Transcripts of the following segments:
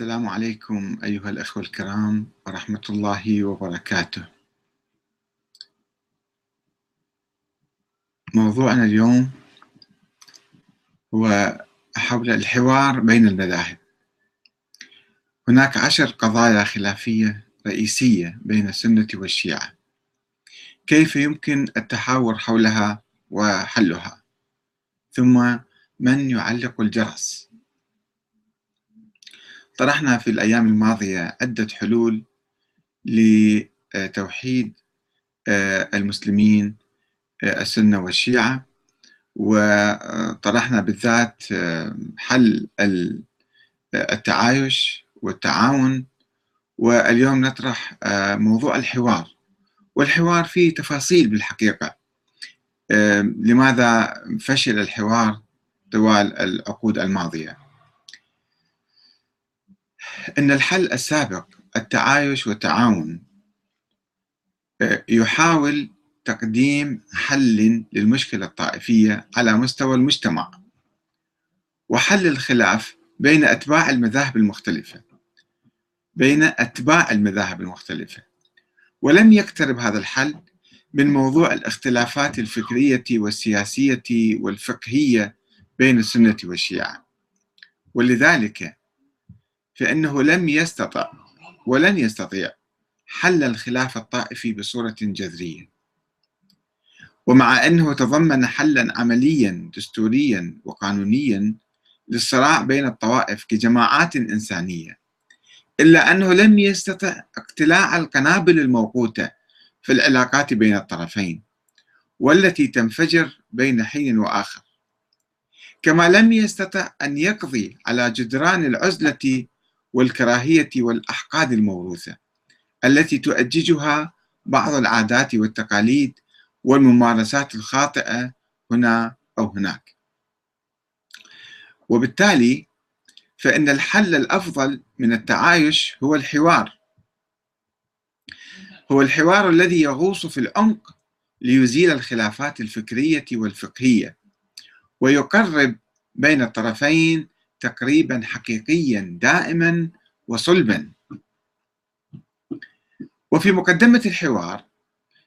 السلام عليكم أيها الأخوة الكرام ورحمة الله وبركاته. موضوعنا اليوم هو حول الحوار بين المذاهب. هناك عشر قضايا خلافية رئيسية بين السنة والشيعة. كيف يمكن التحاور حولها وحلها؟ ثم من يعلق الجرس؟ طرحنا في الأيام الماضية عدة حلول لتوحيد المسلمين السنة والشيعة وطرحنا بالذات حل التعايش والتعاون. واليوم نطرح موضوع الحوار. والحوار فيه تفاصيل بالحقيقة. لماذا فشل الحوار طوال العقود الماضية؟ أن الحل السابق التعايش والتعاون يحاول تقديم حل للمشكلة الطائفية على مستوى المجتمع وحل الخلاف بين أتباع المذاهب المختلفة بين أتباع المذاهب المختلفة. ولم يقترب هذا الحل من موضوع الاختلافات الفكرية والسياسية والفقهية بين السنة والشيعة. ولذلك فإنه لم يستطع ولن يستطيع حل الخلاف الطائفي بصورة جذرية. ومع أنه تضمن حلا عمليا دستوريا وقانونيا للصراع بين الطوائف كجماعات إنسانية إلا أنه لم يستطع اقتلاع القنابل الموقوتة في العلاقات بين الطرفين والتي تنفجر بين حين وآخر. كما لم يستطع أن يقضي على جدران العزلة والكراهية والأحقاد الموروثة التي تؤججها بعض العادات والتقاليد والممارسات الخاطئة هنا أو هناك. وبالتالي فإن الحل الأفضل من التعايش هو الحوار. هو الحوار الذي يغوص في العمق ليزيل الخلافات الفكرية والفقهية ويقرب بين الطرفين تقريبا حقيقيا دائما وصلبا. وفي مقدمة الحوار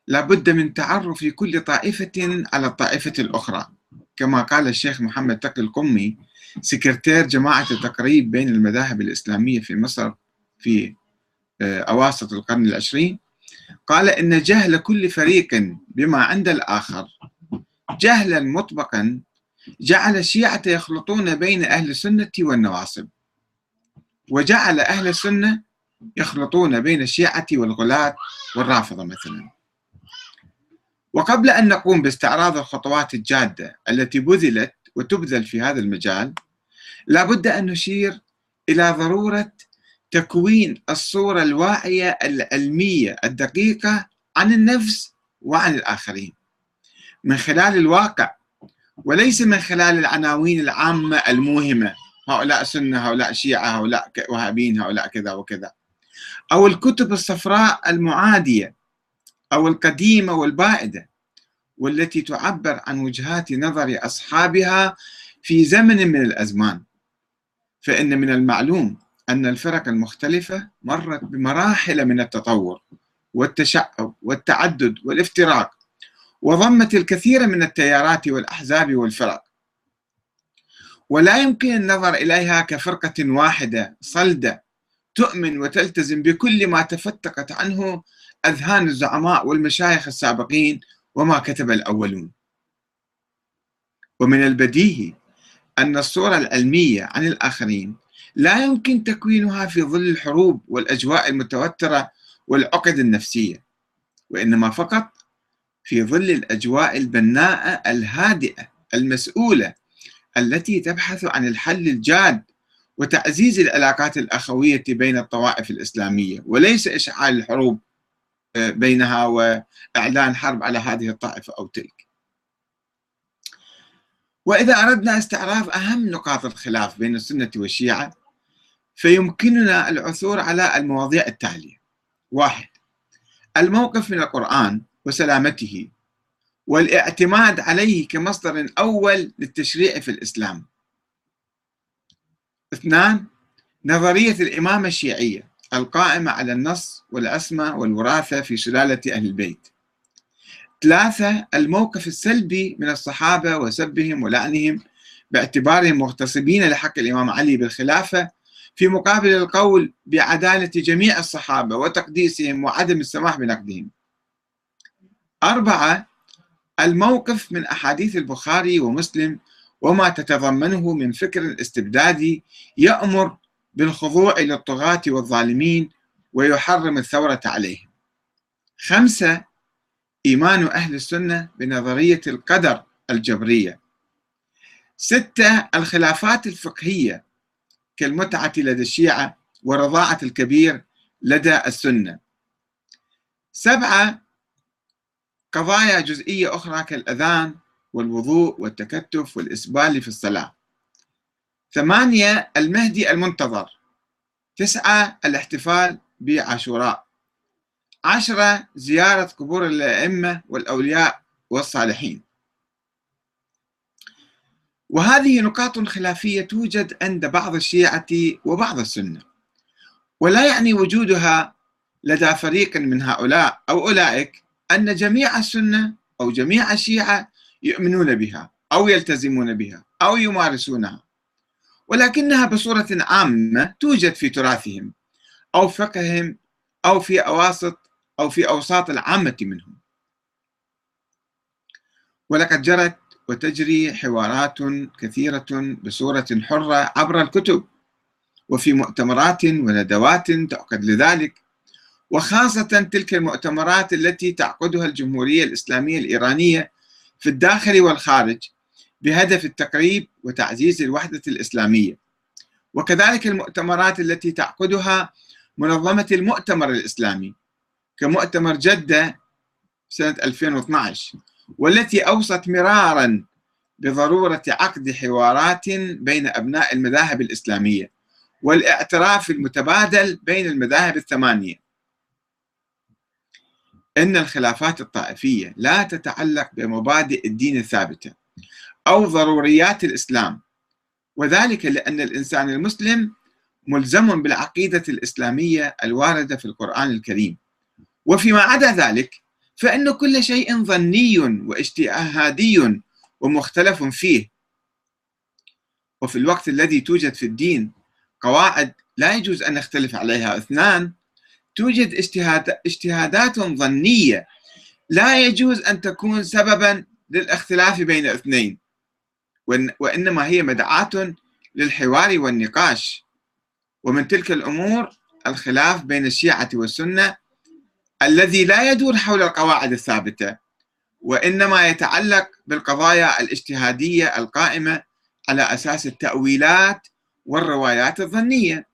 لابد من تعرف كل طائفة على الطائفة الأخرى. كما قال الشيخ محمد تقي القمي سكرتير جماعة التقريب بين المذاهب الإسلامية في مصر في أواسط القرن العشرين. قال إن جهل كل فريق بما عند الآخر. جهلا مطبقا جعل الشيعة يخلطون بين أهل السنة والنواصب. وجعل أهل السنة يخلطون بين الشيعة والغلاة والرافضة مثلا. وقبل أن نقوم باستعراض الخطوات الجادة التي بذلت وتبذل في هذا المجال لابد أن نشير إلى ضرورة تكوين الصورة الواعية العلمية الدقيقة عن النفس وعن الآخرين. من خلال الواقع وليس من خلال العناوين العامة الموهمة. هؤلاء سنة هؤلاء شيعة هؤلاء وهابين هؤلاء كذا وكذا. أو الكتب الصفراء المعادية أو القديمة والبائدة والتي تعبر عن وجهات نظر أصحابها في زمن من الأزمان. فإن من المعلوم أن الفرق المختلفة مرت بمراحل من التطور والتشعب والتعدد والافتراق وضمت الكثير من التيارات والأحزاب والفرق. ولا يمكن النظر إليها كفرقة واحدة صلدة تؤمن وتلتزم بكل ما تفتقت عنه أذهان الزعماء والمشايخ السابقين وما كتب الأولون. ومن البديهي أن الصورة العلمية عن الآخرين لا يمكن تكوينها في ظل الحروب والأجواء المتوترة والعقد النفسية وإنما فقط في ظل الأجواء البناءة الهادئة المسؤولة التي تبحث عن الحل الجاد وتعزيز العلاقات الأخوية بين الطوائف الإسلامية وليس إشعال الحروب بينها وإعلان حرب على هذه الطائفة أو تلك. وإذا أردنا استعراض أهم نقاط الخلاف بين السنة والشيعة فيمكننا العثور على المواضيع التالية. واحد الموقف من القرآن وسلامته والاعتماد عليه كمصدر أول للتشريع في الإسلام. اثنان نظرية الإمامة الشيعية القائمة على النص والعصمة والوراثة في سلالة أهل البيت. ثلاثة الموقف السلبي من الصحابة وسبهم ولعنهم باعتبارهم مغتصبين لحق الإمام علي بالخلافة في مقابل القول بعدالة جميع الصحابة وتقديسهم وعدم السماح بنقدهم. أربعة الموقف من أحاديث البخاري ومسلم وما تتضمنه من فكر استبدادي يأمر بالخضوع للطغاة والظالمين ويحرم الثورة عليهم. خمسة إيمان أهل السنة بنظرية القدر الجبرية. ستة الخلافات الفقهية كالمتعة لدى الشيعة ورضاعة الكبير لدى السنة. سبعة قضايا جزئية أخرى كالأذان والوضوء والتكتف والإسبال في الصلاة. ثمانية المهدي المنتظر. تسعة الاحتفال بعاشوراء. عشرة زيارة قبور الأئمة والأولياء والصالحين. وهذه نقاط خلافية توجد عند بعض الشيعة وبعض السنة. ولا يعني وجودها لدى فريق من هؤلاء أو أولئك أن جميع السنة أو جميع الشيعة يؤمنون بها أو يلتزمون بها أو يمارسونها. ولكنها بصورة عامة توجد في تراثهم أو فقههم أو في أواسط أو في أوساط العامة منهم. ولقد جرت وتجري حوارات كثيرة بصورة حرة عبر الكتب وفي مؤتمرات وندوات تعقد لذلك وخاصة تلك المؤتمرات التي تعقدها الجمهورية الإسلامية الإيرانية في الداخل والخارج بهدف التقريب وتعزيز الوحدة الإسلامية. وكذلك المؤتمرات التي تعقدها منظمة المؤتمر الإسلامي كمؤتمر جدة سنة 2012 والتي أوصت مرارا بضرورة عقد حوارات بين أبناء المذاهب الإسلامية والإعتراف المتبادل بين المذاهب الثمانية. أن الخلافات الطائفية لا تتعلق بمبادئ الدين الثابتة أو ضروريات الإسلام وذلك لأن الإنسان المسلم ملزم بالعقيدة الإسلامية الواردة في القرآن الكريم. وفيما عدا ذلك فإن كل شيء ظني واجتهادي ومختلف فيه. وفي الوقت الذي توجد في الدين قواعد لا يجوز أن نختلف عليها اثنان توجد اجتهاد اجتهادات ظنية. لا يجوز أن تكون سببا للاختلاف بين اثنين وإنما هي مدعاة للحوار والنقاش. ومن تلك الأمور الخلاف بين الشيعة والسنة الذي لا يدور حول القواعد الثابتة وإنما يتعلق بالقضايا الاجتهادية القائمة على أساس التأويلات والروايات الظنية.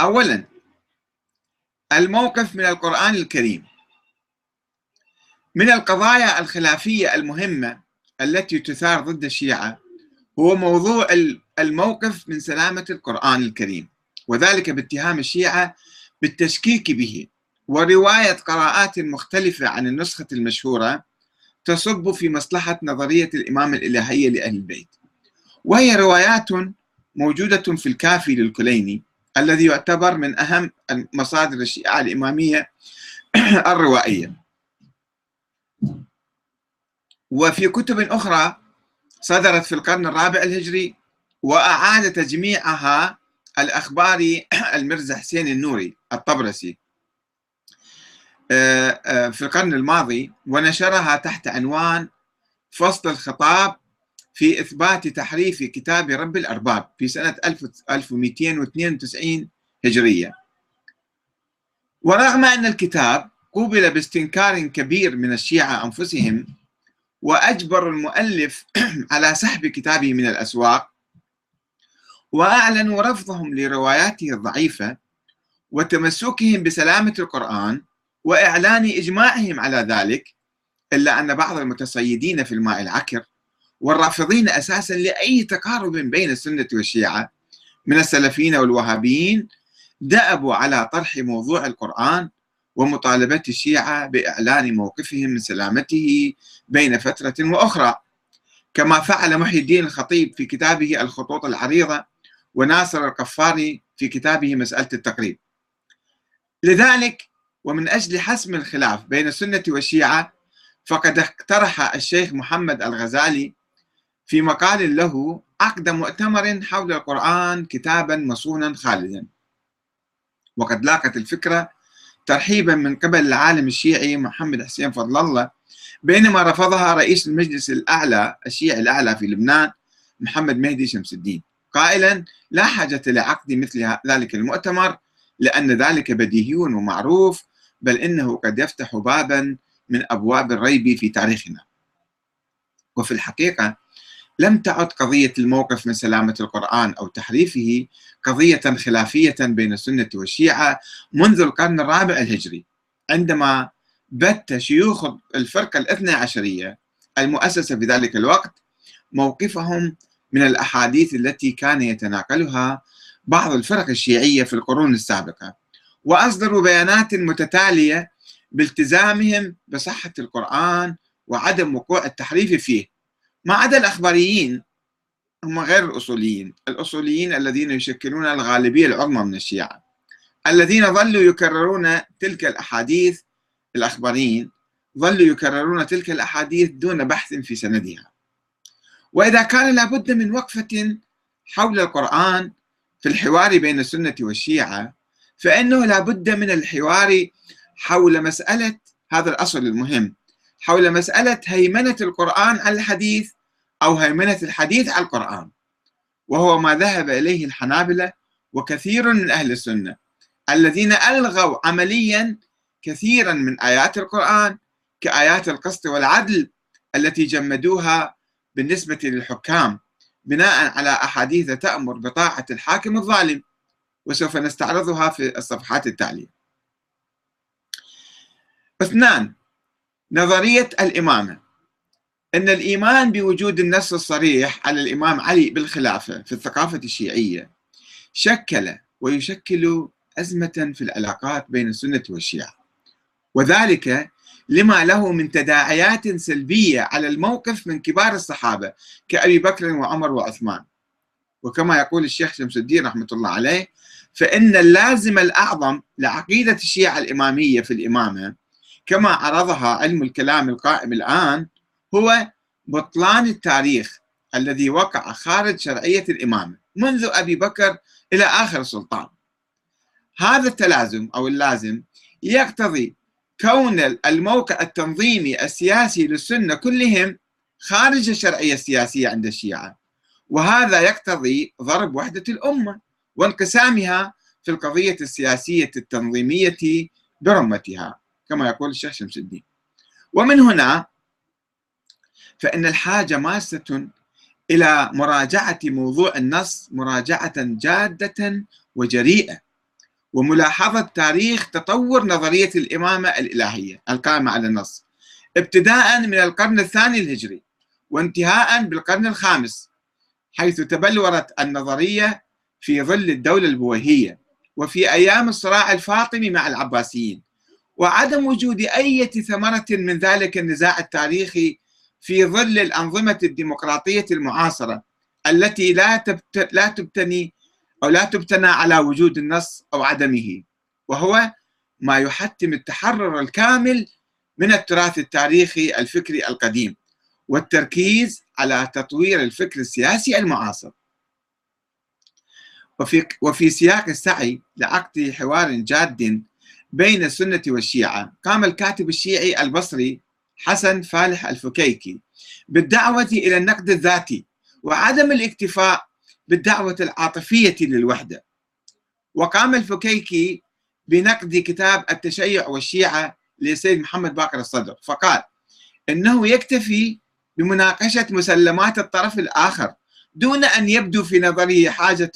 اولا الموقف من القرآن الكريم. من القضايا الخلافية المهمة التي تثار ضد الشيعة هو موضوع الموقف من سلامة القرآن الكريم وذلك باتهام الشيعة بالتشكيك به ورواية قراءات مختلفة عن النسخة المشهورة تصب في مصلحة نظرية الإمامة الإلهية لأهل البيت. وهي روايات موجودة في الكافي للكليني الذي يعتبر من أهم مصادر الشيعة الإمامية الروائية. وفي كتب أخرى صدرت في القرن الرابع الهجري وأعاد تجميعها الأخباري المرزا حسين النوري الطبرسي. آه، آه، في القرن الماضي ونشرها تحت عنوان فصل الخطاب في إثبات تحريف كتاب رب الأرباب في سنة 1292 هجرية. ورغم أن الكتاب قوبل باستنكار كبير من الشيعة أنفسهم وأجبر المؤلف على سحب كتابه من الأسواق وأعلنوا رفضهم لرواياته الضعيفة وتمسكهم بسلامة القرآن وإعلان إجماعهم على ذلك إلا أن بعض المتصيدين في الماء العكر والرافضين أساسا لأي تقارب بين السنة والشيعة. من السلفيين والوهابيين دأبوا على طرح موضوع القرآن ومطالبة الشيعة بإعلان موقفهم من سلامته بين فترة وأخرى. كما فعل محي الدين الخطيب في كتابه الخطوط العريضة وناصر القفاري في كتابه مسألة التقريب. لذلك ومن أجل حسم الخلاف بين السنة والشيعة فقد اقترح الشيخ محمد الغزالي في مقال له عقد مؤتمر حول القرآن كتابا مصونا خالدا. وقد لاقت الفكرة ترحيبا من قبل العالم الشيعي محمد حسين فضل الله بينما رفضها رئيس المجلس الأعلى الشيعي الأعلى في لبنان محمد مهدي شمس الدين. قائلا لا حاجة لعقد مثل ذلك المؤتمر لأن ذلك بديهي ومعروف بل إنه قد يفتح بابا من أبواب الريب في تاريخنا. وفي الحقيقة لم تعد قضية الموقف من سلامة القرآن أو تحريفه قضية خلافية بين السنة والشيعة منذ القرن الرابع الهجري عندما بت شيوخ الفرقة الاثنى عشرية المؤسسة في ذلك الوقت موقفهم من الأحاديث التي كان يتناقلها بعض الفرق الشيعية في القرون السابقة وأصدروا بيانات متتالية بالتزامهم بصحة القرآن وعدم وقوع التحريف فيه. ما عدا الأخباريين هم غير الأصوليين. الأصوليين الذين يشكلون الغالبية العظمى من الشيعة. الذين ظلوا يكررون تلك الأحاديث الأخباريين ظلوا يكررون تلك الأحاديث دون بحث في سندها. وإذا كان لابد من وقفة حول القرآن في الحوار بين السنة والشيعة فإنه لابد من الحوار حول مسألة هذا الأصل المهم حول مسألة هيمنة القرآن على الحديث أو هيمنة الحديث على القرآن. وهو ما ذهب إليه الحنابلة وكثير من أهل السنة الذين ألغوا عمليا كثيرا من آيات القرآن كآيات القسط والعدل التي جمدوها بالنسبة للحكام بناء على أحاديث تأمر بطاعة الحاكم الظالم وسوف نستعرضها في الصفحات التالية. اثنان نظرية الإمامة. أن الإيمان بوجود النص الصريح على الإمام علي بالخلافة في الثقافة الشيعية شكل ويشكل أزمة في العلاقات بين السنة والشيعة. وذلك لما له من تداعيات سلبية على الموقف من كبار الصحابة كأبي بكر وعمر وعثمان. وكما يقول الشيخ شمس الدين رحمة الله عليه فإن اللازم الأعظم لعقيدة الشيعة الإمامية في الإمامة كما عرضها علم الكلام القائم الآن هو بطلان التاريخ الذي وقع خارج شرعية الإمامة منذ أبي بكر إلى آخر السلطان هذا التلازم أو اللازم يقتضي كون الموقع التنظيمي السياسي للسنة كلهم خارج الشرعية السياسية عند الشيعة. وهذا يقتضي ضرب وحدة الأمة وانقسامها في القضية السياسية التنظيمية برمتها كما يقول الشيخ شمس الدين. ومن هنا فإن الحاجة ماسة إلى مراجعة موضوع النص مراجعة جادة وجريئة. وملاحظة تاريخ تطور نظرية الإمامة الإلهية القائمة على النص. ابتداء من القرن الثاني الهجري وانتهاء بالقرن الخامس حيث تبلورت النظرية في ظل الدولة البويهية وفي أيام الصراع الفاطمي مع العباسيين. وعدم وجود أي ثمرة من ذلك النزاع التاريخي في ظل الأنظمة الديمقراطية المعاصرة التي لا لا تبتني أو لا تبتنى على وجود النص أو عدمه وهو ما يحتم التحرر الكامل من التراث التاريخي الفكري القديم والتركيز على تطوير الفكر السياسي المعاصر. وفي وفي سياق السعي لعقد حوار جاد بين السنة والشيعة قام الكاتب الشيعي البصري حسن فالح الفكيكي بالدعوة إلى النقد الذاتي وعدم الاكتفاء بالدعوة العاطفية للوحدة. وقام الفكيكي بنقد كتاب التشيع والشيعة للسيد محمد باقر الصدر فقال إنه يكتفي بمناقشة مسلمات الطرف الآخر دون أن يبدو في نظره حاجة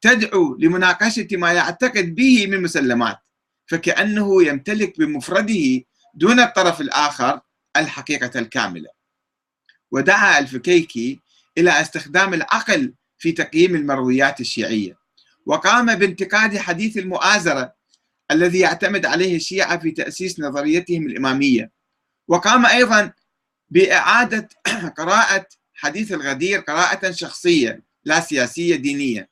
تدعو لمناقشة ما يعتقد به من مسلمات فكأنه يمتلك بمفرده دون الطرف الآخر الحقيقة الكاملة. ودعا الفكيكي إلى استخدام العقل في تقييم المرويات الشيعية. وقام بانتقاد حديث المؤازرة الذي يعتمد عليه الشيعة في تأسيس نظريتهم الإمامية. وقام أيضا بإعادة قراءة حديث الغدير قراءة شخصية لا سياسية دينية.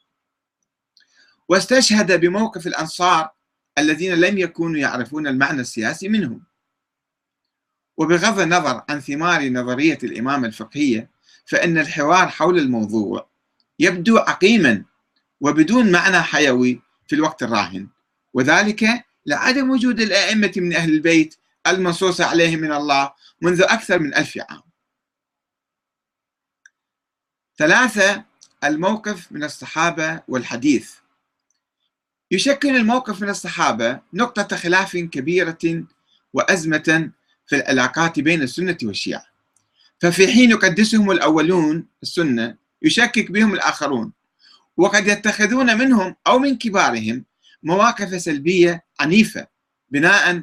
واستشهد بموقف الأنصار الذين لم يكونوا يعرفون المعنى السياسي منهم. وبغض النظر عن ثمار نظرية الإمامة الفقهية فإن الحوار حول الموضوع يبدو عقيما وبدون معنى حيوي في الوقت الراهن. وذلك لعدم وجود الأئمة من أهل البيت المنصوص عليهم من الله منذ أكثر من ألف عام. ثلاثة الموقف من الصحابة والحديث. يشكل الموقف من الصحابة نقطة خلاف كبيرة وأزمة في العلاقات بين السنة والشيعة. ففي حين يقدسهم الأولون السنة يشكك بهم الآخرون وقد يتخذون منهم أو من كبارهم مواقف سلبية عنيفة بناء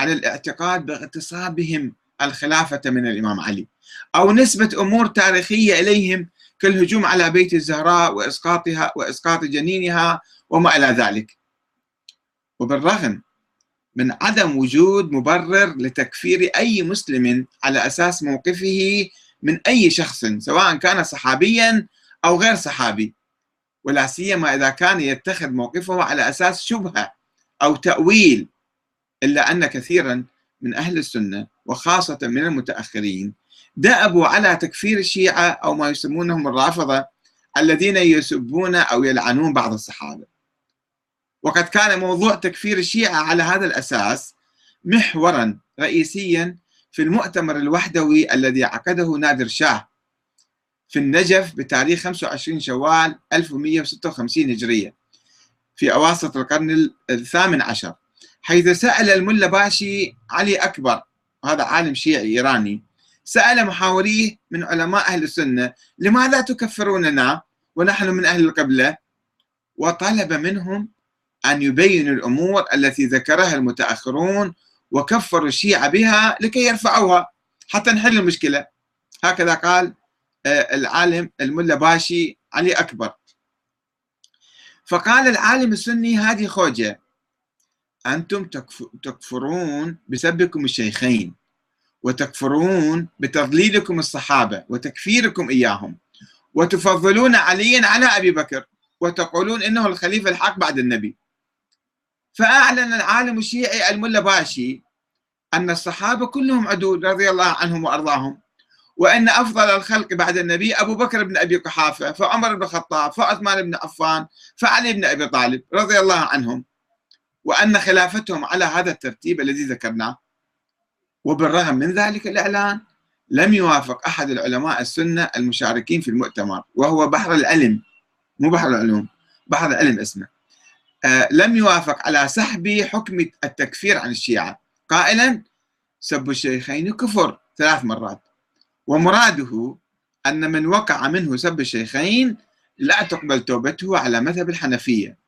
على الاعتقاد باغتصابهم الخلافة من الإمام علي أو نسبة أمور تاريخية إليهم كالهجوم على بيت الزهراء وإسقاطها وإسقاط جنينها وما إلى ذلك. وبالرغم من عدم وجود مبرر لتكفير أي مسلم على أساس موقفه من أي شخص سواء كان صحابيا أو غير صحابي. ولا سيما إذا كان يتخذ موقفه على أساس شبهة أو تأويل إلا أن كثيرا من أهل السنة وخاصة من المتأخرين دأبوا على تكفير الشيعة أو ما يسمونهم الرافضة الذين يسبون أو يلعنون بعض الصحابة. وقد كان موضوع تكفير الشيعة على هذا الأساس محورا رئيسيا في المؤتمر الوحدوي الذي عقده نادر شاه في النجف بتاريخ 25 شوال 1156 هجرية في أواسط القرن الثامن عشر حيث سأل الملا باشي علي أكبر هذا عالم شيعي إيراني سأل محاوريه من علماء أهل السنة لماذا تكفروننا ونحن من أهل القبلة؟ وطلب منهم أن يبينوا الأمور التي ذكرها المتأخرون وكفروا الشيعة بها لكي يرفعوها حتى نحل المشكلة. هكذا قال آه، العالم الملا باشي علي أكبر. فقال العالم السني هذه خوجة أنتم تكفرون بسبكم الشيخين وتكفرون بتضليلكم الصحابة وتكفيركم إياهم وتفضلون عليا على أبي بكر وتقولون إنه الخليفة الحق بعد النبي. فأعلن العالم الشيعي الملا باشي أن الصحابة كلهم عدول رضي الله عنهم وأرضاهم وأن أفضل الخلق بعد النبي أبو بكر بن أبي قحافة فعمر بن الخطاب فعثمان بن عفان فعلي بن أبي طالب رضي الله عنهم وأن خلافتهم على هذا الترتيب الذي ذكرناه. وبالرغم من ذلك الإعلان لم يوافق أحد العلماء السنة المشاركين في المؤتمر وهو بحر العلم مو بحر العلوم بحر العلم اسمه. لم يوافق على سحب حكم التكفير عن الشيعة. قائلا سب الشيخين كفر ثلاث مرات. ومراده أن من وقع منه سب الشيخين لا تقبل توبته على مذهب الحنفية.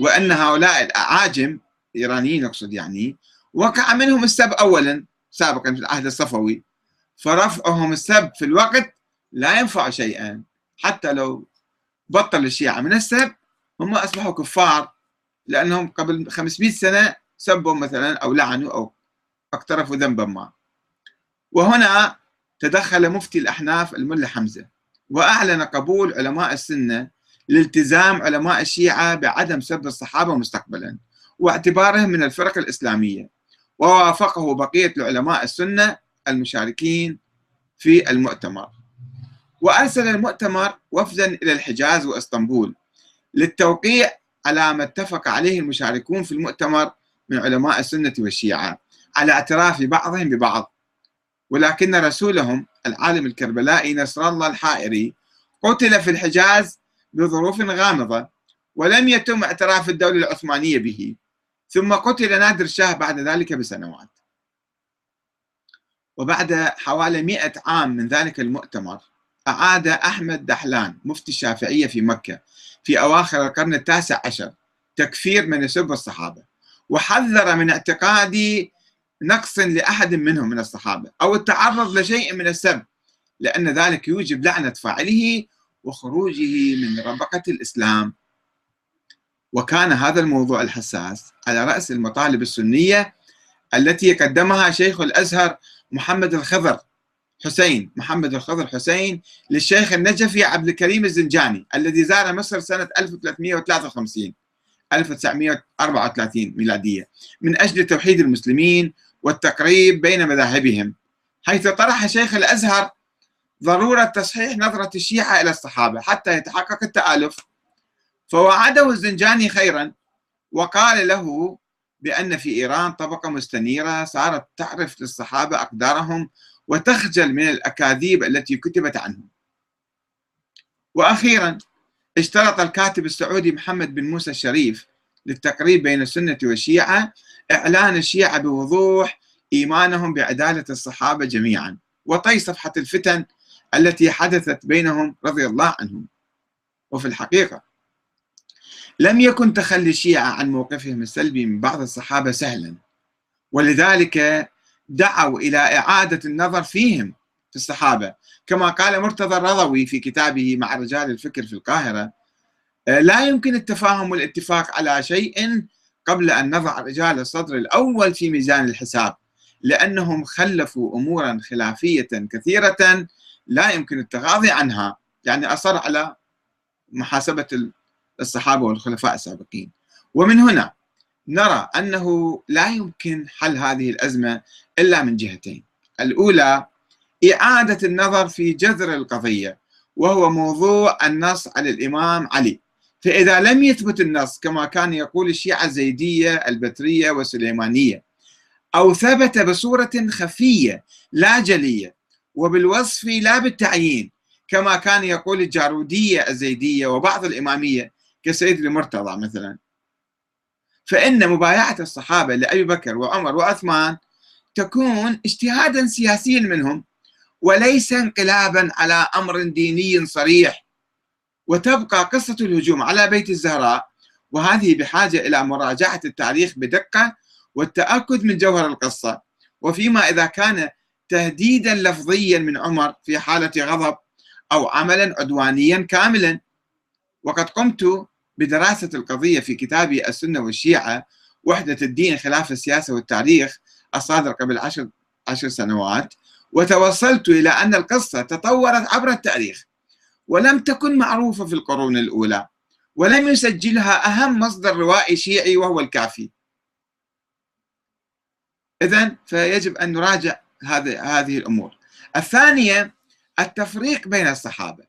وأن هؤلاء الأعاجم إيرانيين أقصد يعني وقع منهم السب أولا سابقا في العهد الصفوي. فرفعهم السب في الوقت لا ينفع شيئا. حتى لو بطل الشيعة من السب هم أصبحوا كفار لأنهم قبل 500 سنة سبوا مثلا أو لعنوا أو اقترفوا ذنبا ما. وهنا تدخل مفتي الأحناف الملا حمزة. وأعلن قبول علماء السنة لالتزام علماء الشيعة بعدم سب الصحابة مستقبلا واعتبارهم من الفرق الإسلامية. ووافقه بقية العلماء السنة المشاركين في المؤتمر. وأرسل المؤتمر وفدا إلى الحجاز وإسطنبول للتوقيع على ما اتفق عليه المشاركون في المؤتمر من علماء السنة والشيعة على اعتراف بعضهم ببعض. ولكن رسولهم العالم الكربلائي نصر الله الحائري قتل في الحجاز بظروف غامضة ولم يتم اعتراف الدولة العثمانية به ثم قتل نادر شاه بعد ذلك بسنوات. وبعد حوالي مئة عام من ذلك المؤتمر أعاد أحمد دحلان مفتي الشافعية في مكة في أواخر القرن التاسع عشر تكفير من يسب الصحابة. وحذر من اعتقاد نقص لأحد منهم من الصحابة أو التعرض لشيء من السب لأن ذلك يوجب لعنة فاعله وخروجه من ربقة الإسلام. وكان هذا الموضوع الحساس على رأس المطالب السنية التي قدمها شيخ الأزهر محمد الخضر حسين محمد الخضر حسين للشيخ النجفي عبد الكريم الزنجاني الذي زار مصر سنة 1353 1934 ميلادية. من أجل توحيد المسلمين والتقريب بين مذاهبهم حيث طرح شيخ الأزهر ضرورة تصحيح نظرة الشيعة إلى الصحابة حتى يتحقق التآلف. فوعده الزنجاني خيرا وقال له بأن في إيران طبقة مستنيرة صارت تعرف للصحابة أقدارهم وتخجل من الأكاذيب التي كتبت عنهم. وأخيرا اشترط الكاتب السعودي محمد بن موسى الشريف للتقريب بين السنة والشيعة إعلان الشيعة بوضوح إيمانهم بعدالة الصحابة جميعا وطي صفحة الفتن التي حدثت بينهم رضي الله عنهم. وفي الحقيقة لم يكن تخلي الشيعة عن موقفهم السلبي من بعض الصحابة سهلا. ولذلك دعوا إلى إعادة النظر فيهم في الصحابة. كما قال مرتضى الرضوي في كتابه مع رجال الفكر في القاهرة لا يمكن التفاهم والاتفاق على شيء قبل أن نضع رجال الصدر الأول في ميزان الحساب لأنهم خلفوا أمورا خلافية كثيرة لا يمكن التغاضي عنها. يعني أصر على محاسبة الصحابة والخلفاء السابقين. ومن هنا نرى أنه لا يمكن حل هذه الأزمة إلا من جهتين. الأولى إعادة النظر في جذر القضية وهو موضوع النص على الإمام علي. فإذا لم يثبت النص كما كان يقول الشيعة الزيدية البترية والسليمانية أو ثبت بصورة خفية لا جلية وبالوصف لا بالتعيين كما كان يقول الجارودية الزيدية وبعض الإمامية كسيد المرتضى مثلا. فإن مبايعة الصحابة لأبي بكر وعمر وعثمان تكون اجتهادا سياسيا منهم وليس انقلابا على أمر ديني صريح. وتبقى قصة الهجوم على بيت الزهراء وهذه بحاجة إلى مراجعة التاريخ بدقة والتأكد من جوهر القصة. وفيما إذا كان تهديدا لفظيا من عمر في حالة غضب أو عملا عدوانيا كاملا. وقد قمت بدراسة القضية في كتابي السنة والشيعة وحدة الدين خلاف السياسة والتاريخ الصادر قبل عشر, عشر سنوات وتوصلت إلى أن القصة تطورت عبر التاريخ ولم تكن معروفة في القرون الأولى ولم يسجلها أهم مصدر روائي شيعي وهو الكافي. إذا فيجب أن نراجع هذه الأمور. الثانية التفريق بين الصحابة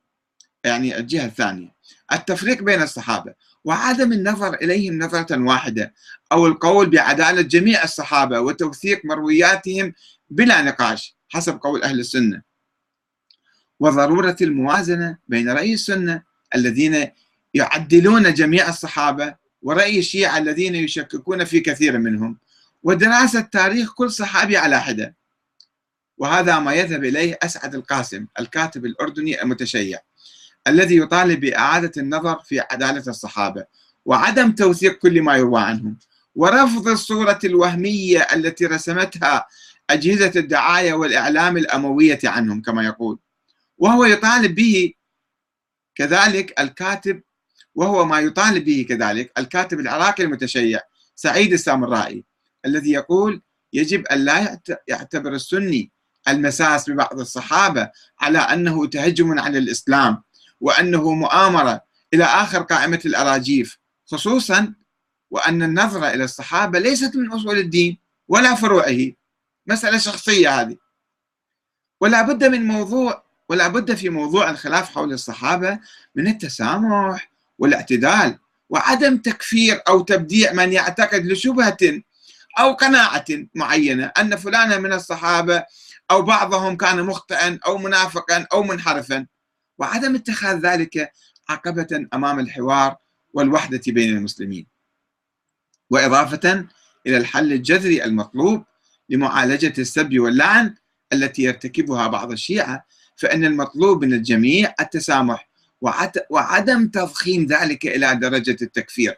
يعني الجهة الثانية. التفريق بين الصحابة وعدم النظر إليهم نظرة واحدة أو القول بعدالة جميع الصحابة وتوثيق مروياتهم بلا نقاش حسب قول أهل السنة. وضرورة الموازنة بين رأي السنة الذين يعدلون جميع الصحابة ورأي الشيعة الذين يشككون في كثير منهم ودراسة تاريخ كل صحابي على حدة. وهذا ما يذهب إليه أسعد القاسم الكاتب الأردني المتشيع. الذي يطالب بإعادة النظر في عدالة الصحابة وعدم توثيق كل ما يروى عنهم. ورفض الصورة الوهمية التي رسمتها أجهزة الدعاية والإعلام الأموية عنهم كما يقول. وهو يطالب به كذلك الكاتب وهو ما يطالب به كذلك الكاتب العراقي المتشيع سعيد السامرائي الذي يقول يجب أن لا يعتبر السني المساس ببعض الصحابة على أنه تهجم على الإسلام وأنه مؤامرة إلى آخر قائمة الأراجيف خصوصا وأن النظرة إلى الصحابة ليست من أصول الدين ولا فروعه مسألة شخصية هذه. ولا بد من موضوع ولا بد في موضوع الخلاف حول الصحابة من التسامح والاعتدال وعدم تكفير أو تبديع من يعتقد لشبهة أو قناعة معينة أن فلانا من الصحابة أو بعضهم كان مخطئا أو منافقا أو منحرفا. وعدم اتخاذ ذلك عقبة أمام الحوار والوحدة بين المسلمين وإضافة إلى الحل الجذري المطلوب لمعالجة السب واللعن التي يرتكبها بعض الشيعة فإن المطلوب من الجميع التسامح وعدم تضخيم ذلك إلى درجة التكفير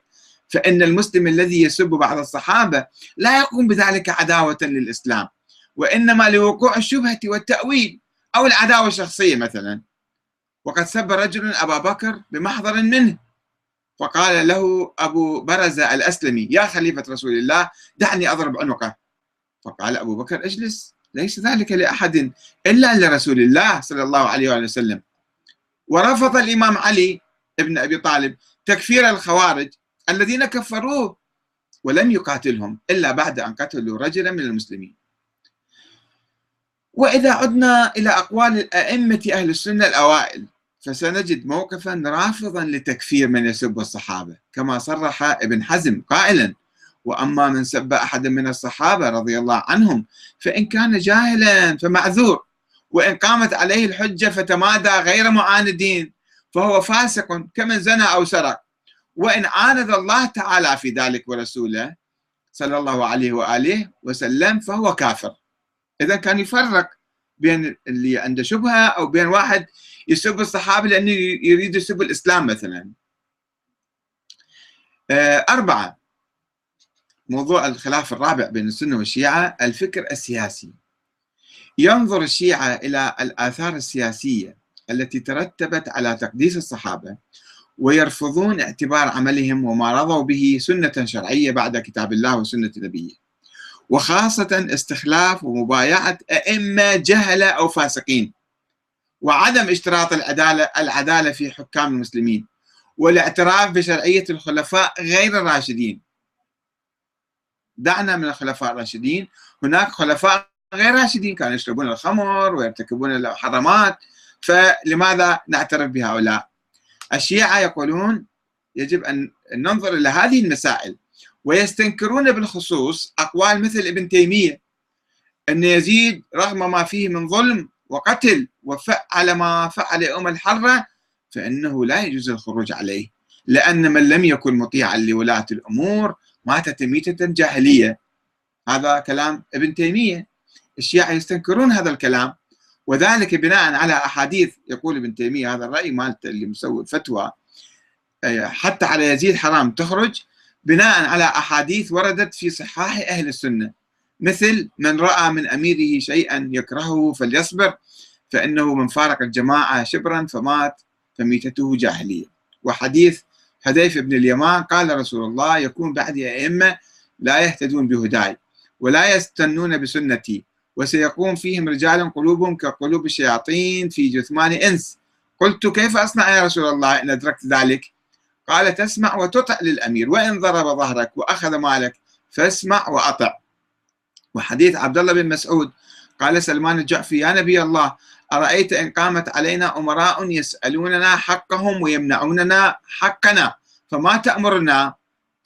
فإن المسلم الذي يسب بعض الصحابة لا يقوم بذلك عداوة للإسلام وإنما لوقوع الشبهة والتأويل أو العداوة الشخصية مثلا. وقد سب رجل أبا بكر بمحضر منه. فقال له أبو برزة الأسلمي يا خليفة رسول الله دعني أضرب عنقه. فقال أبو بكر اجلس ليس ذلك لأحد إلا لرسول الله صلى الله عليه وسلم. ورفض الإمام علي ابن أبي طالب تكفير الخوارج الذين كفروه ولم يقاتلهم إلا بعد أن قتلوا رجلا من المسلمين. وإذا عدنا إلى أقوال الأئمة أهل السنة الأوائل فسنجد موقفا رافضا لتكفير من يسب الصحابة كما صرح ابن حزم قائلا وأما من سب أحدا من الصحابة رضي الله عنهم فإن كان جاهلا فمعذور وإن قامت عليه الحجة فتمادى غير معاندين فهو فاسق كمن زنى أو سرق. وإن عاند الله تعالى في ذلك ورسوله صلى الله عليه وآله وسلم فهو كافر. إذا كان يفرق بين اللي عنده شبهة أو بين واحد يسب الصحابة لأنه يريد يسب الإسلام مثلا. آه، أربعة. موضوع الخلاف الرابع بين السنة والشيعة الفكر السياسي. ينظر الشيعة إلى الآثار السياسية التي ترتبت على تقديس الصحابة ويرفضون اعتبار عملهم وما رضوا به سنة شرعية بعد كتاب الله وسنة نبيه. وخاصة استخلاف ومبايعة أئمة جهلة أو فاسقين. وعدم اشتراط العدالة العدالة في حكام المسلمين والاعتراف بشرعية الخلفاء غير الراشدين. دعنا من الخلفاء الراشدين. هناك خلفاء غير راشدين كانوا يشربون الخمر ويرتكبون الحرامات فلماذا نعترف بهؤلاء؟ الشيعة يقولون يجب أن ننظر إلى هذه المسائل ويستنكرون بالخصوص أقوال مثل ابن تيمية أن يزيد رغم ما فيه من ظلم وقتل وفعل ما فعل يوم الحرة فإنه لا يجوز الخروج عليه لأن من لم يكن مطيعا لولاة الأمور مات ميتة جاهلية. هذا كلام ابن تيمية. الشيعة يستنكرون هذا الكلام وذلك بناء على أحاديث يقول ابن تيمية هذا الرأي مالته اللي مسوي فتوى حتى على يزيد حرام تخرج بناء على أحاديث وردت في صحاح أهل السنة. مثل من رأى من أميره شيئا يكرهه فليصبر فإنه من فارق الجماعة شبرا فمات فميتته جاهلية. وحديث حذيف بن اليمان قال رسول الله يكون بعدي أئمة لا يهتدون بهداي ولا يستنون بسنتي وسيقوم فيهم رجال قلوبهم كقلوب الشياطين في جثمان إنس. قلت كيف أصنع يا رسول الله إن أدركت ذلك؟ قال تسمع وتطع للأمير وإن ضرب ظهرك وأخذ مالك فاسمع وأطع. وحديث عبد الله بن مسعود قال سلمان الجعفي يا نبي الله أرأيت إن قامت علينا أمراء يسألوننا حقهم ويمنعوننا حقنا فما تأمرنا؟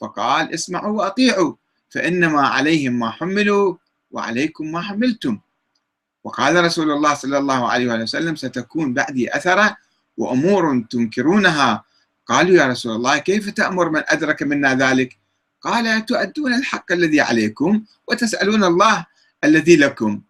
فقال اسمعوا وأطيعوا فإنما عليهم ما حملوا وعليكم ما حملتم. وقال رسول الله صلى الله عليه وسلم ستكون بعدي أثرة وأمور تنكرونها. قالوا يا رسول الله كيف تأمر من أدرك منا ذلك؟ قال تؤدون الحق الذي عليكم وتسألون الله الذي لكم.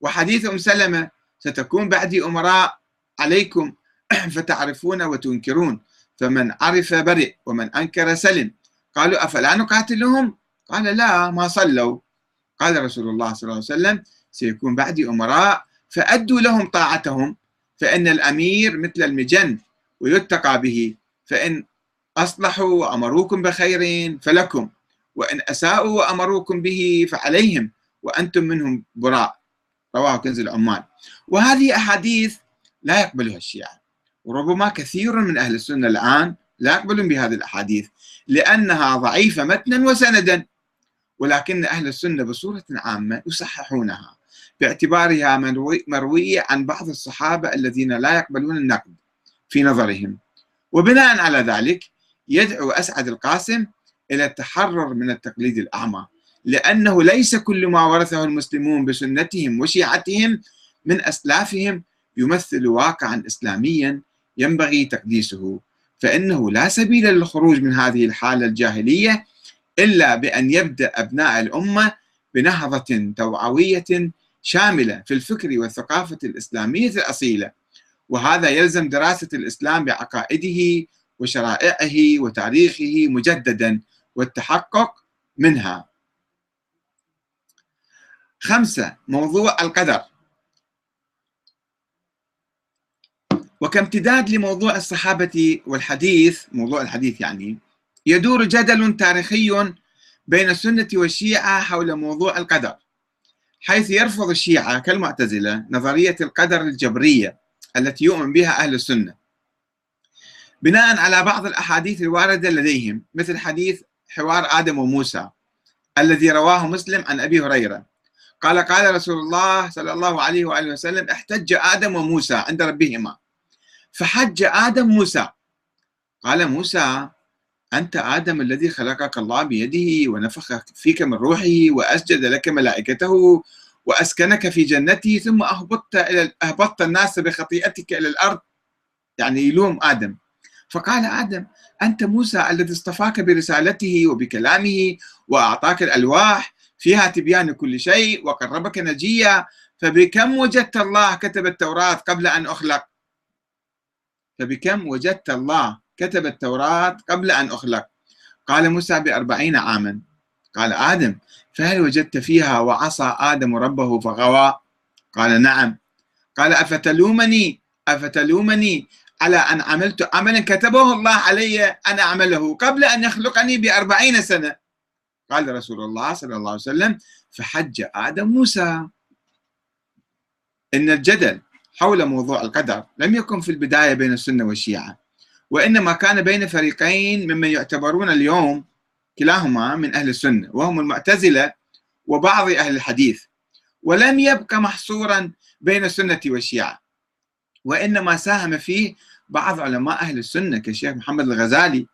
وحديث أم سلمة ستكون بعدي أمراء عليكم فتعرفون وتنكرون. فمن عرف برئ ومن أنكر سلم. قالوا أفلا نقاتلهم؟ قال لا ما صلوا. قال رسول الله صلى الله عليه وسلم سيكون بعدي أمراء فأدوا لهم طاعتهم. فإن الأمير مثل المجن ويتقى به. فإن أصلحوا وأمروكم بخير فلكم وإن أساءوا وأمروكم به فعليهم وأنتم منهم براء. رواه كنز العمال وهذه أحاديث لا يقبلها الشيعة وربما كثير من أهل السنة الآن لا يقبلون بهذه الأحاديث لأنها ضعيفة متنا وسندا. ولكن أهل السنة بصورة عامة يصححونها باعتبارها مروية عن بعض الصحابة الذين لا يقبلون النقد في نظرهم. وبناء على ذلك يدعو أسعد القاسم إلى التحرر من التقليد الأعمى لأنه ليس كل ما ورثه المسلمون بسنتهم وشيعتهم من أسلافهم يمثل واقعا إسلاميا ينبغي تقديسه. فإنه لا سبيل للخروج من هذه الحالة الجاهلية إلا بأن يبدأ أبناء الأمة بنهضة توعوية شاملة في الفكر والثقافة الإسلامية الأصيلة وهذا يلزم دراسة الإسلام بعقائده وشرائعه وتاريخه مجددا والتحقق منها. خمسة موضوع القدر. وكامتداد لموضوع الصحابة والحديث موضوع الحديث يعني يدور جدل تاريخي بين السنة والشيعة حول موضوع القدر حيث يرفض الشيعة كالمعتزلة نظرية القدر الجبرية التي يؤمن بها أهل السنة. بناء على بعض الأحاديث الواردة لديهم مثل حديث حوار آدم وموسى الذي رواه مسلم عن أبي هريرة. قال قال رسول الله صلى الله عليه وآله وسلم احتج آدم وموسى عند ربهما. فحج آدم موسى. قال موسى أنت آدم الذي خلقك الله بيده ونفخ فيك من روحه وأسجد لك ملائكته وأسكنك في جنته ثم أهبطت إلى أهبطت الناس بخطيئتك إلى الأرض. يعني يلوم آدم. فقال آدم أنت موسى الذي اصطفاك برسالته وبكلامه وأعطاك الألواح فيها تبيان كل شيء وقربك نجيا فبكم وجدت الله؟ كتب التوراة قبل أن أخلق. فبكم وجدت الله؟ كتب التوراة قبل أن أخلق. قال موسى بأربعين عاما. قال آدم فهل وجدت فيها وعصى آدم ربه فغوى؟ قال نعم. قال أفتلومني؟ أفتلومني؟ على أن عملت عملا كتبه الله علي أن أعمله قبل أن يخلقني بأربعين سنة. قال رسول الله صلى الله عليه وسلم فحج آدم موسى. إن الجدل حول موضوع القدر لم يكن في البداية بين السنة والشيعة وإنما كان بين فريقين ممن يعتبرون اليوم كلاهما من أهل السنة وهم المعتزلة وبعض أهل الحديث. ولم يبقى محصورا بين السنة والشيعة وإنما ساهم فيه بعض علماء أهل السنة كالشيخ محمد الغزالي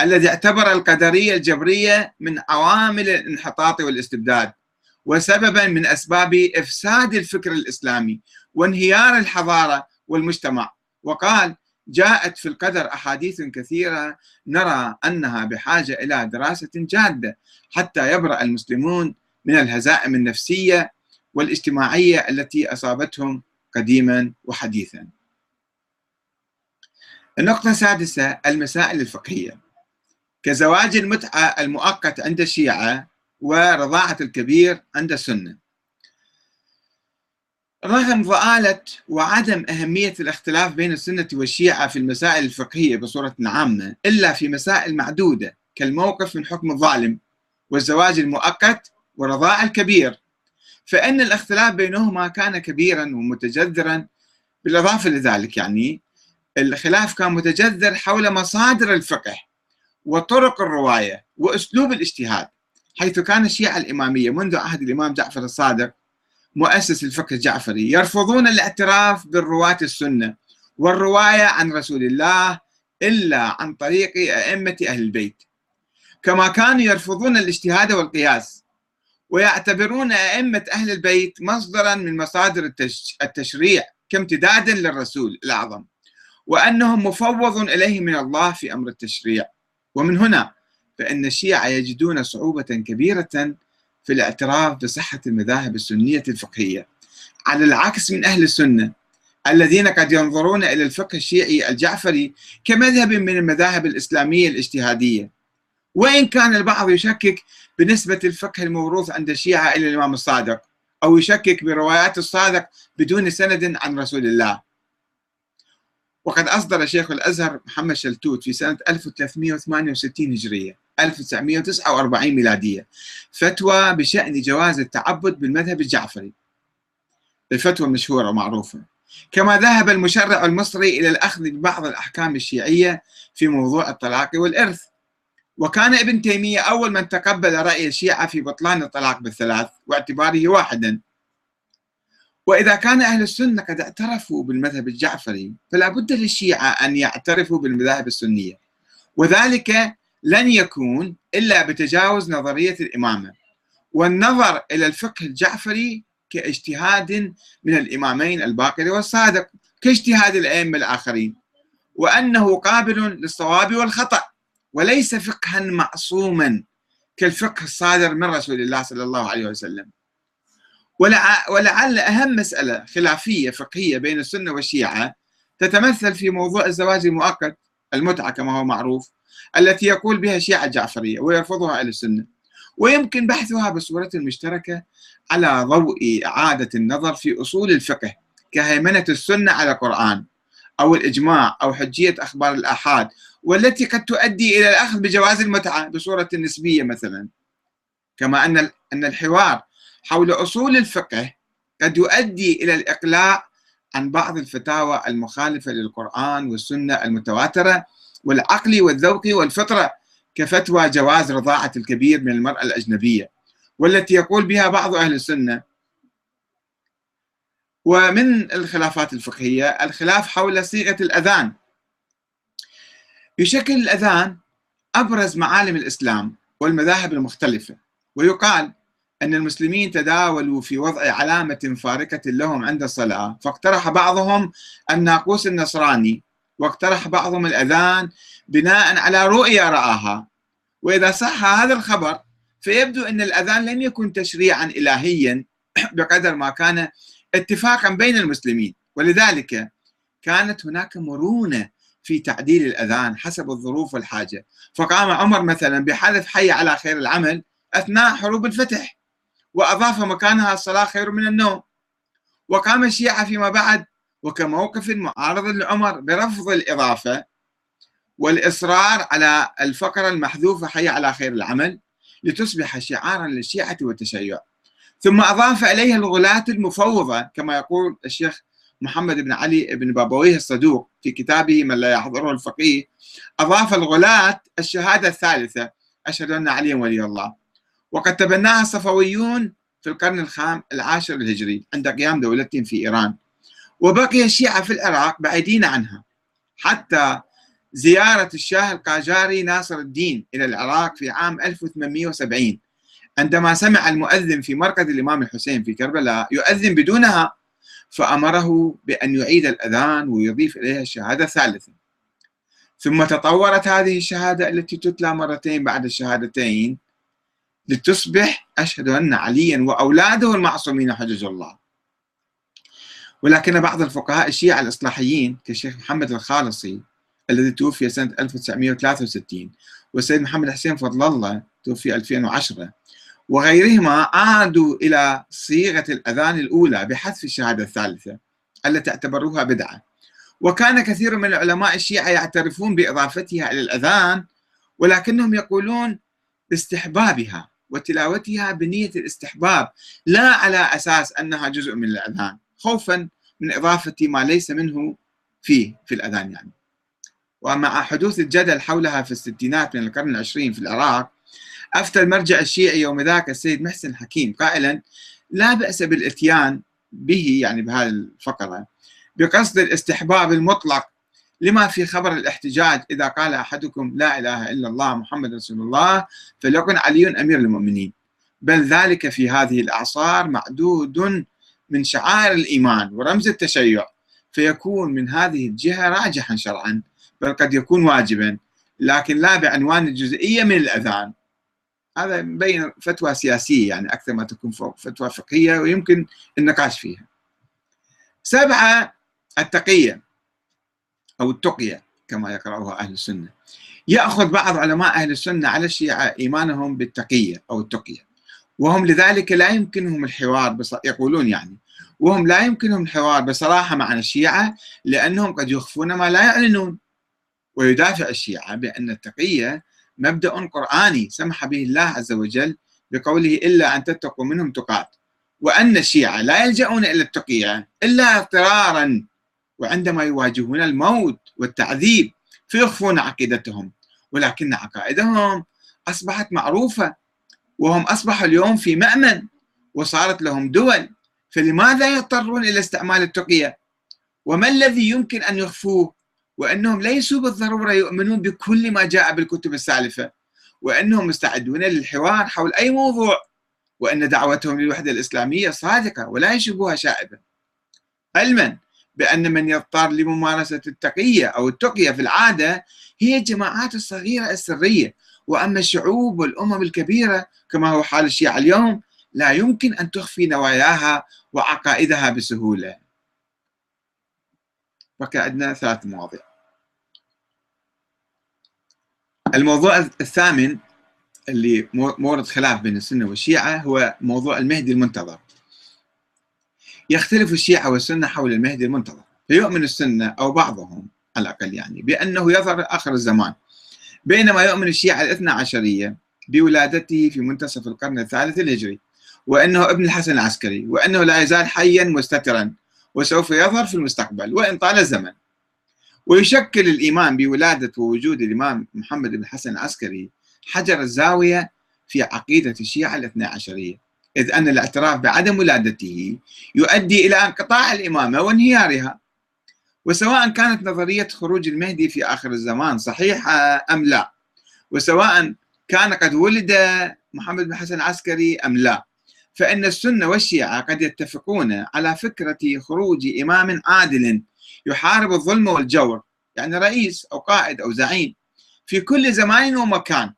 الذي اعتبر القدرية الجبرية من عوامل الانحطاط والاستبداد وسببا من أسباب إفساد الفكر الإسلامي وانهيار الحضارة والمجتمع. وقال جاءت في القدر أحاديث كثيرة نرى أنها بحاجة إلى دراسة جادة حتى يبرأ المسلمون من الهزائم النفسية والاجتماعية التي أصابتهم قديما وحديثا. النقطة السادسة المسائل الفقهية. كزواج المتعة المؤقت عند الشيعة ورضاعة الكبير عند السنة. رغم ضآلة وعدم أهمية الاختلاف بين السنة والشيعة في المسائل الفقهية بصورة عامة إلا في مسائل معدودة كالموقف من حكم الظالم والزواج المؤقت ورضاع الكبير. فإن الاختلاف بينهما كان كبيرا ومتجذرا بالإضافة لذلك يعني الخلاف كان متجذر حول مصادر الفقه وطرق الرواية وأسلوب الاجتهاد حيث كان الشيعة الإمامية منذ عهد الإمام جعفر الصادق مؤسس الفقه الجعفري يرفضون الاعتراف بالرواة السنة والرواية عن رسول الله إلا عن طريق أئمة أهل البيت. كما كانوا يرفضون الاجتهاد والقياس ويعتبرون أئمة أهل البيت مصدرا من مصادر التشريع كامتداد للرسول الأعظم. وأنهم مفوض إليه من الله في أمر التشريع. ومن هنا فإن الشيعة يجدون صعوبة كبيرة في الاعتراف بصحة المذاهب السنية الفقهية. على العكس من أهل السنة الذين قد ينظرون إلى الفقه الشيعي الجعفري كمذهب من المذاهب الإسلامية الاجتهادية. وإن كان البعض يشكك بنسبة الفقه الموروث عند الشيعة إلى الإمام الصادق أو يشكك بروايات الصادق بدون سند عن رسول الله. وقد أصدر شيخ الأزهر محمد شلتوت في سنة 1368 هجرية 1949 ميلادية. فتوى بشأن جواز التعبد بالمذهب الجعفري. الفتوى مشهورة ومعروفة. كما ذهب المشرع المصري إلى الأخذ ببعض الأحكام الشيعية في موضوع الطلاق والإرث. وكان ابن تيمية أول من تقبل رأي الشيعة في بطلان الطلاق بالثلاث واعتباره واحدا. وإذا كان أهل السنة قد اعترفوا بالمذهب الجعفري فلا بد للشيعة أن يعترفوا بالمذاهب السنية. وذلك لن يكون إلا بتجاوز نظرية الإمامة. والنظر إلى الفقه الجعفري كاجتهاد من الإمامين الباقر والصادق كاجتهاد الأئمة الآخرين. وأنه قابل للصواب والخطأ وليس فقها معصوما كالفقه الصادر من رسول الله صلى الله عليه وسلم. ولعل أهم مسألة خلافية فقهية بين السنة والشيعة تتمثل في موضوع الزواج المؤقت المتعة كما هو معروف التي يقول بها الشيعة الجعفرية ويرفضها أهل السنة. ويمكن بحثها بصورة مشتركة على ضوء إعادة النظر في أصول الفقه كهيمنة السنة على القرآن أو الإجماع أو حجية أخبار الآحاد والتي قد تؤدي إلى الأخذ بجواز المتعة بصورة نسبية مثلا. كما أن أن الحوار حول أصول الفقه قد يؤدي إلى الإقلاع عن بعض الفتاوى المخالفة للقرآن والسنة المتواترة والعقل والذوق والفطرة كفتوى جواز رضاعة الكبير من المرأة الأجنبية والتي يقول بها بعض أهل السنة. ومن الخلافات الفقهية الخلاف حول صيغة الأذان. يشكل الأذان أبرز معالم الإسلام والمذاهب المختلفة ويقال أن المسلمين تداولوا في وضع علامة فارقة لهم عند الصلاة. فاقترح بعضهم الناقوس النصراني واقترح بعضهم الأذان بناء على رؤية رآها. وإذا صح هذا الخبر فيبدو أن الأذان لم يكن تشريعا إلهيا بقدر ما كان اتفاقا بين المسلمين. ولذلك كانت هناك مرونة في تعديل الأذان حسب الظروف والحاجة. فقام عمر مثلا بحذف حي على خير العمل أثناء حروب الفتح. وأضاف مكانها الصلاة خير من النوم. وقام الشيعة فيما بعد وكموقف معارض لعمر برفض الإضافة والإصرار على الفقرة المحذوفة حي على خير العمل لتصبح شعارا للشيعة والتشيع. ثم أضاف إليها الغلاة المفوضة كما يقول الشيخ محمد بن علي بن بابويه الصدوق في كتابه من لا يحضره الفقيه أضاف الغلاة الشهادة الثالثة أشهد أن عليا ولي الله. وقد تبناها الصفويون في القرن الخام العاشر الهجري عند قيام دولتهم في إيران. وبقي الشيعة في العراق بعيدين عنها. حتى زيارة الشاه القاجاري ناصر الدين إلى العراق في عام 1870 عندما سمع المؤذن في مركز الإمام الحسين في كربلاء يؤذن بدونها فأمره بأن يعيد الأذان ويضيف إليها الشهادة الثالثة ثم تطورت هذه الشهادة التي تتلى مرتين بعد الشهادتين لتصبح أشهد أن عليا وأولاده المعصومين حجج الله. ولكن بعض الفقهاء الشيعة الإصلاحيين كالشيخ محمد الخالصي الذي توفي سنة 1963 والسيد محمد حسين فضل الله توفي 2010 وغيرهما عادوا إلى صيغة الأذان الأولى بحذف الشهادة الثالثة التي اعتبروها بدعة. وكان كثير من العلماء الشيعة يعترفون بإضافتها إلى الأذان ولكنهم يقولون باستحبابها. وتلاوتها بنية الاستحباب لا على أساس أنها جزء من الأذان خوفا من إضافة ما ليس منه فيه في الأذان يعني. ومع حدوث الجدل حولها في الستينات من القرن العشرين في العراق أفتى المرجع الشيعي يوم ذاك السيد محسن حكيم قائلا لا بأس بالإتيان به يعني بهذه الفقرة بقصد الاستحباب المطلق لما في خبر الاحتجاج إذا قال أحدكم لا إله إلا الله محمد رسول الله فليكن علي أمير المؤمنين. بل ذلك في هذه الأعصار معدود من شعائر الإيمان ورمز التشيع فيكون من هذه الجهة راجحا شرعا بل قد يكون واجبا لكن لا بعنوان الجزئية من الأذان. هذا مبين فتوى سياسية يعني أكثر ما تكون فتوى فقهية ويمكن النقاش فيها. سبعة التقية. أو التقية كما يقرأها أهل السنة. يأخذ بعض علماء أهل السنة على الشيعة إيمانهم بالتقية أو التقية. وهم لذلك لا يمكنهم الحوار بص... يقولون يعني وهم لا يمكنهم الحوار بصراحة مع الشيعة لأنهم قد يخفون ما لا يعلنون. ويدافع الشيعة بأن التقية مبدأ قرآني سمح به الله عز وجل بقوله إلا أن تتقوا منهم تقات. وأن الشيعة لا يلجؤون إلى التقية إلا اضطرارا. وعندما يواجهون الموت والتعذيب فيخفون عقيدتهم ولكن عقائدهم أصبحت معروفة وهم أصبحوا اليوم في مأمن وصارت لهم دول. فلماذا يضطرون إلى استعمال التقية؟ وما الذي يمكن أن يخفوه؟ وأنهم ليسوا بالضرورة يؤمنون بكل ما جاء بالكتب السالفة وأنهم مستعدون للحوار حول أي موضوع وأن دعوتهم للوحدة الإسلامية صادقة ولا يشبهها شائبة. علما بأن من يضطر لممارسة التقية أو التقية في العادة هي الجماعات الصغيرة السرية. وأما الشعوب والأمم الكبيرة كما هو حال الشيعة اليوم لا يمكن أن تخفي نواياها وعقائدها بسهولة. بقي عندنا ثلاث مواضيع. الموضوع الثامن اللي مورد خلاف بين السنة والشيعة هو موضوع المهدي المنتظر. يختلف الشيعة والسنة حول المهدي المنتظر. فيؤمن السنة أو بعضهم على الأقل يعني بأنه يظهر آخر الزمان. بينما يؤمن الشيعة الاثنى عشرية بولادته في منتصف القرن الثالث الهجري وأنه ابن الحسن العسكري وأنه لا يزال حيا مستترا وسوف يظهر في المستقبل وإن طال الزمن. ويشكل الإيمان بولادة ووجود الإمام محمد بن الحسن العسكري حجر الزاوية في عقيدة الشيعة الاثنى عشرية. إذ أن الاعتراف بعدم ولادته يؤدي إلى انقطاع الإمامة وانهيارها وسواء كانت نظرية خروج المهدي في آخر الزمان صحيحة أم لا وسواء كان قد ولد محمد بن حسن العسكري أم لا. فإن السنة والشيعة قد يتفقون على فكرة خروج إمام عادل يحارب الظلم والجور يعني رئيس أو قائد أو زعيم في كل زمان ومكان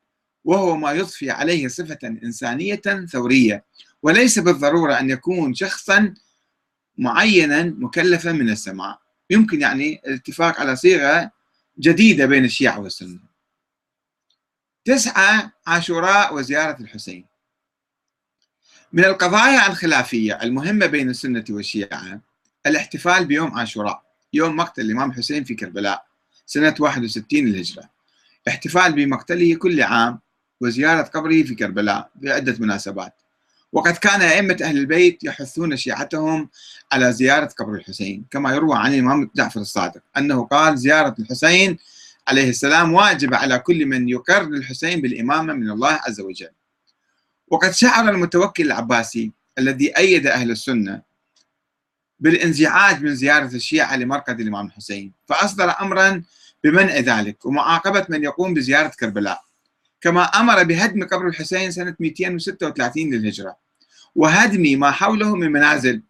وهو ما يضفي عليه صفة إنسانية ثورية. وليس بالضرورة أن يكون شخصا معينا مكلفا من السماء يمكن يعني الاتفاق على صيغة جديدة بين الشيعة والسنة. تسعة عاشوراء وزيارة الحسين. من القضايا الخلافية المهمة بين السنة والشيعة الاحتفال بيوم عاشوراء يوم مقتل الإمام حسين في كربلاء سنة 61 للهجرة. احتفال بمقتله كل عام وزيارة قبره في كربلاء في عدة مناسبات. وقد كان أئمة أهل البيت يحثون شيعتهم على زيارة قبر الحسين كما يروى عن الإمام جعفر الصادق أنه قال زيارة الحسين عليه السلام واجبة على كل من يقر للحسين بالإمامة من الله عز وجل. وقد شعر المتوكل العباسي الذي أيد أهل السنة بالانزعاج من زيارة الشيعة لمرقد الإمام الحسين فأصدر أمرا بمنع ذلك ومعاقبة من يقوم بزيارة كربلاء كما أمر بهدم قبر الحسين سنة 236 للهجرة. وهدم ما حوله من منازل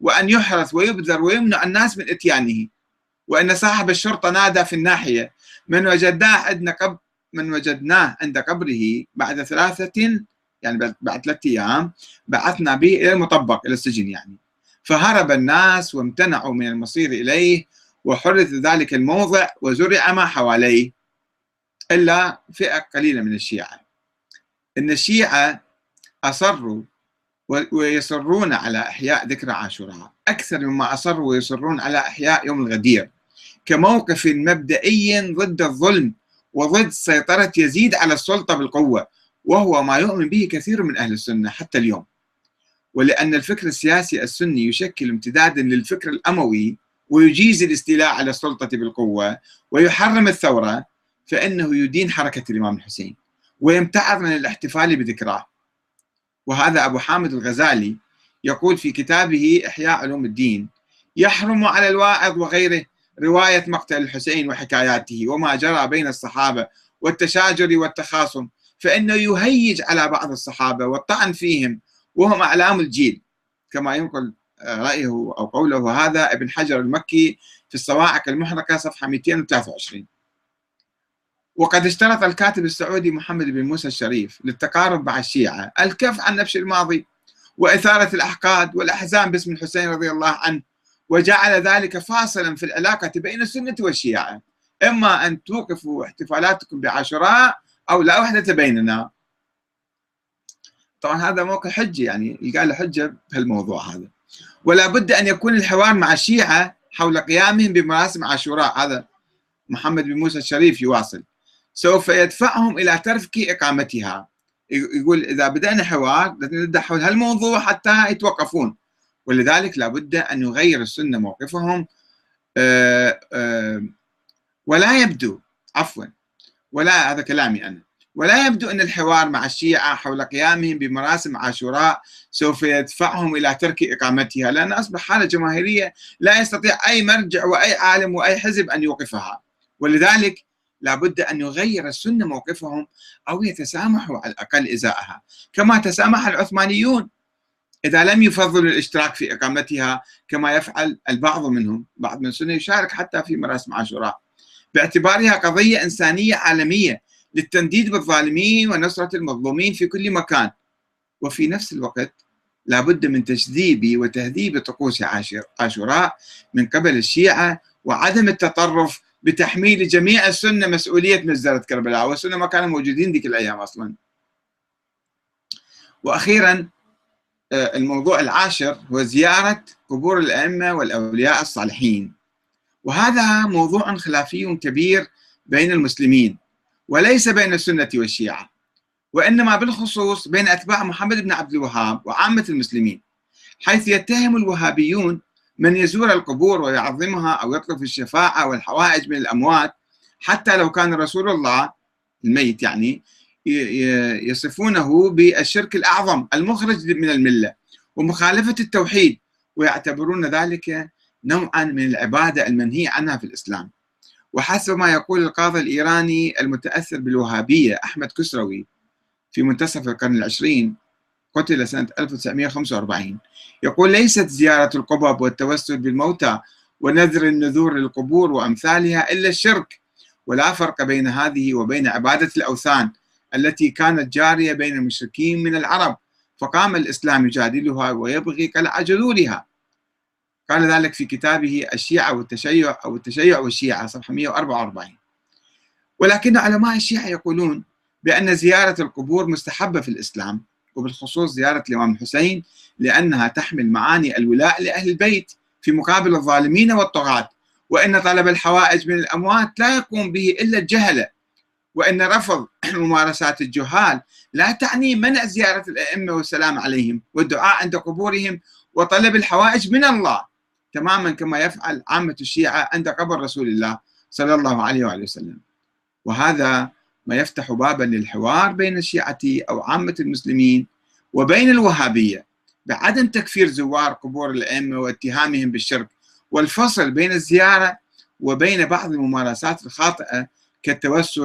وأن يحرث ويبذر ويمنع الناس من إتيانه. وأن صاحب الشرطة نادى في الناحية من وجدناه عندنا قبر من وجدناه عند قبره بعد ثلاثة يعني بعد ثلاثة أيام بعثنا به إلى المطبق إلى السجن يعني. فهرب الناس وامتنعوا من المصير إليه وحرث ذلك الموضع وزرع ما حواليه. إلا فئة قليلة من الشيعة. إن الشيعة أصروا ويصرون على إحياء ذكرى عاشوراء. أكثر مما أصروا ويصرون على إحياء يوم الغدير. كموقف مبدئي ضد الظلم وضد سيطرة يزيد على السلطة بالقوة وهو ما يؤمن به كثير من أهل السنة حتى اليوم. ولأن الفكر السياسي السني يشكل امتدادا للفكر الأموي ويجيز الاستيلاء على السلطة بالقوة ويحرم الثورة فإنه يدين حركة الإمام الحسين. ويمتعض من الاحتفال بذكراه. وهذا أبو حامد الغزالي يقول في كتابه إحياء علوم الدين يحرم على الواعظ وغيره رواية مقتل الحسين وحكاياته وما جرى بين الصحابة والتشاجر والتخاصم فإنه يهيج على بعض الصحابة والطعن فيهم وهم أعلام الجيل. كما ينقل رأيه أو قوله هذا ابن حجر المكي في الصواعق المحرقة صفحة 223 وقد اشترط الكاتب السعودي محمد بن موسى الشريف للتقارب مع الشيعة. الكف عن نفس الماضي وإثارة الأحقاد والأحزان باسم الحسين رضي الله عنه وجعل ذلك فاصلا في العلاقة بين السنة والشيعة. إما أن توقفوا احتفالاتكم بعاشوراء أو لا وحدة بيننا. طبعا هذا موقع حجة يعني يلقى له حجة بهالموضوع هذا. ولا بد أن يكون الحوار مع الشيعة حول قيامهم بمراسم عاشوراء. هذا محمد بن موسى الشريف يواصل. سوف يدفعهم إلى ترك إقامتها. يقول إذا بدأنا حوار نبدأ حول هالموضوع حتى يتوقفون؟ ولذلك لابد أن يغير السنة موقفهم. آه، آه، ولا يبدو عفوا ولا هذا كلامي أنا. ولا يبدو أن الحوار مع الشيعة حول قيامهم بمراسم عاشوراء سوف يدفعهم إلى ترك إقامتها لأن أصبح حالة جماهيرية لا يستطيع أي مرجع وأي عالم وأي حزب أن يوقفها. ولذلك لابد أن يغير السنة موقفهم أو يتسامحوا على الأقل إزاءها. كما تسامح العثمانيون إذا لم يفضلوا الاشتراك في إقامتها كما يفعل البعض منهم. بعض من السنة يشارك حتى في مراسم عاشوراء باعتبارها قضية إنسانية عالمية للتنديد بالظالمين ونصرة المظلومين في كل مكان. وفي نفس الوقت لابد من تجذيب وتهذيب طقوس عاشوراء من قبل الشيعة وعدم التطرف بتحميل جميع السنة مسؤولية مزدرة كربلاء والسنة ما كانوا موجودين ذيك الأيام أصلا. وأخيرا آه، الموضوع العاشر هو زيارة قبور الأئمة والأولياء الصالحين. وهذا موضوع خلافي كبير بين المسلمين وليس بين السنة والشيعة وإنما بالخصوص بين أتباع محمد بن عبد الوهاب وعامة المسلمين حيث يتهم الوهابيون من يزور القبور ويعظمها أو يطلب الشفاعة والحوائج من الأموات حتى لو كان رسول الله الميت يعني يصفونه بالشرك الأعظم المخرج من الملة ومخالفة التوحيد ويعتبرون ذلك نوعا من العبادة المنهي عنها في الإسلام. وحسب ما يقول القاضي الإيراني المتأثر بالوهابية أحمد كسروي في منتصف القرن العشرين قتل سنة 1945 يقول ليست زيارة القبب والتوسل بالموتى ونذر النذور للقبور وأمثالها إلا الشرك. ولا فرق بين هذه وبين عبادة الأوثان التي كانت جارية بين المشركين من العرب فقام الإسلام يجادلها ويبغي قلع جذورها قال ذلك في كتابه الشيعة والتشيع أو التشيع والشيعة صفحة 144 ولكن علماء الشيعة يقولون بأن زيارة القبور مستحبة في الإسلام. وبالخصوص زيارة الإمام الحسين لأنها تحمل معاني الولاء لأهل البيت في مقابل الظالمين والطغاة. وأن طلب الحوائج من الأموات لا يقوم به إلا الجهلة. وأن رفض ممارسات الجهال لا تعني منع زيارة الأئمة والسلام عليهم والدعاء عند قبورهم وطلب الحوائج من الله. تماما كما يفعل عامة الشيعة عند قبر رسول الله صلى الله عليه وآله وسلم. وهذا ما يفتح بابا للحوار بين الشيعة أو عامة المسلمين وبين الوهابية. بعدم تكفير زوار قبور الأئمة واتهامهم بالشرك والفصل بين الزيارة وبين بعض الممارسات الخاطئة كالتوسل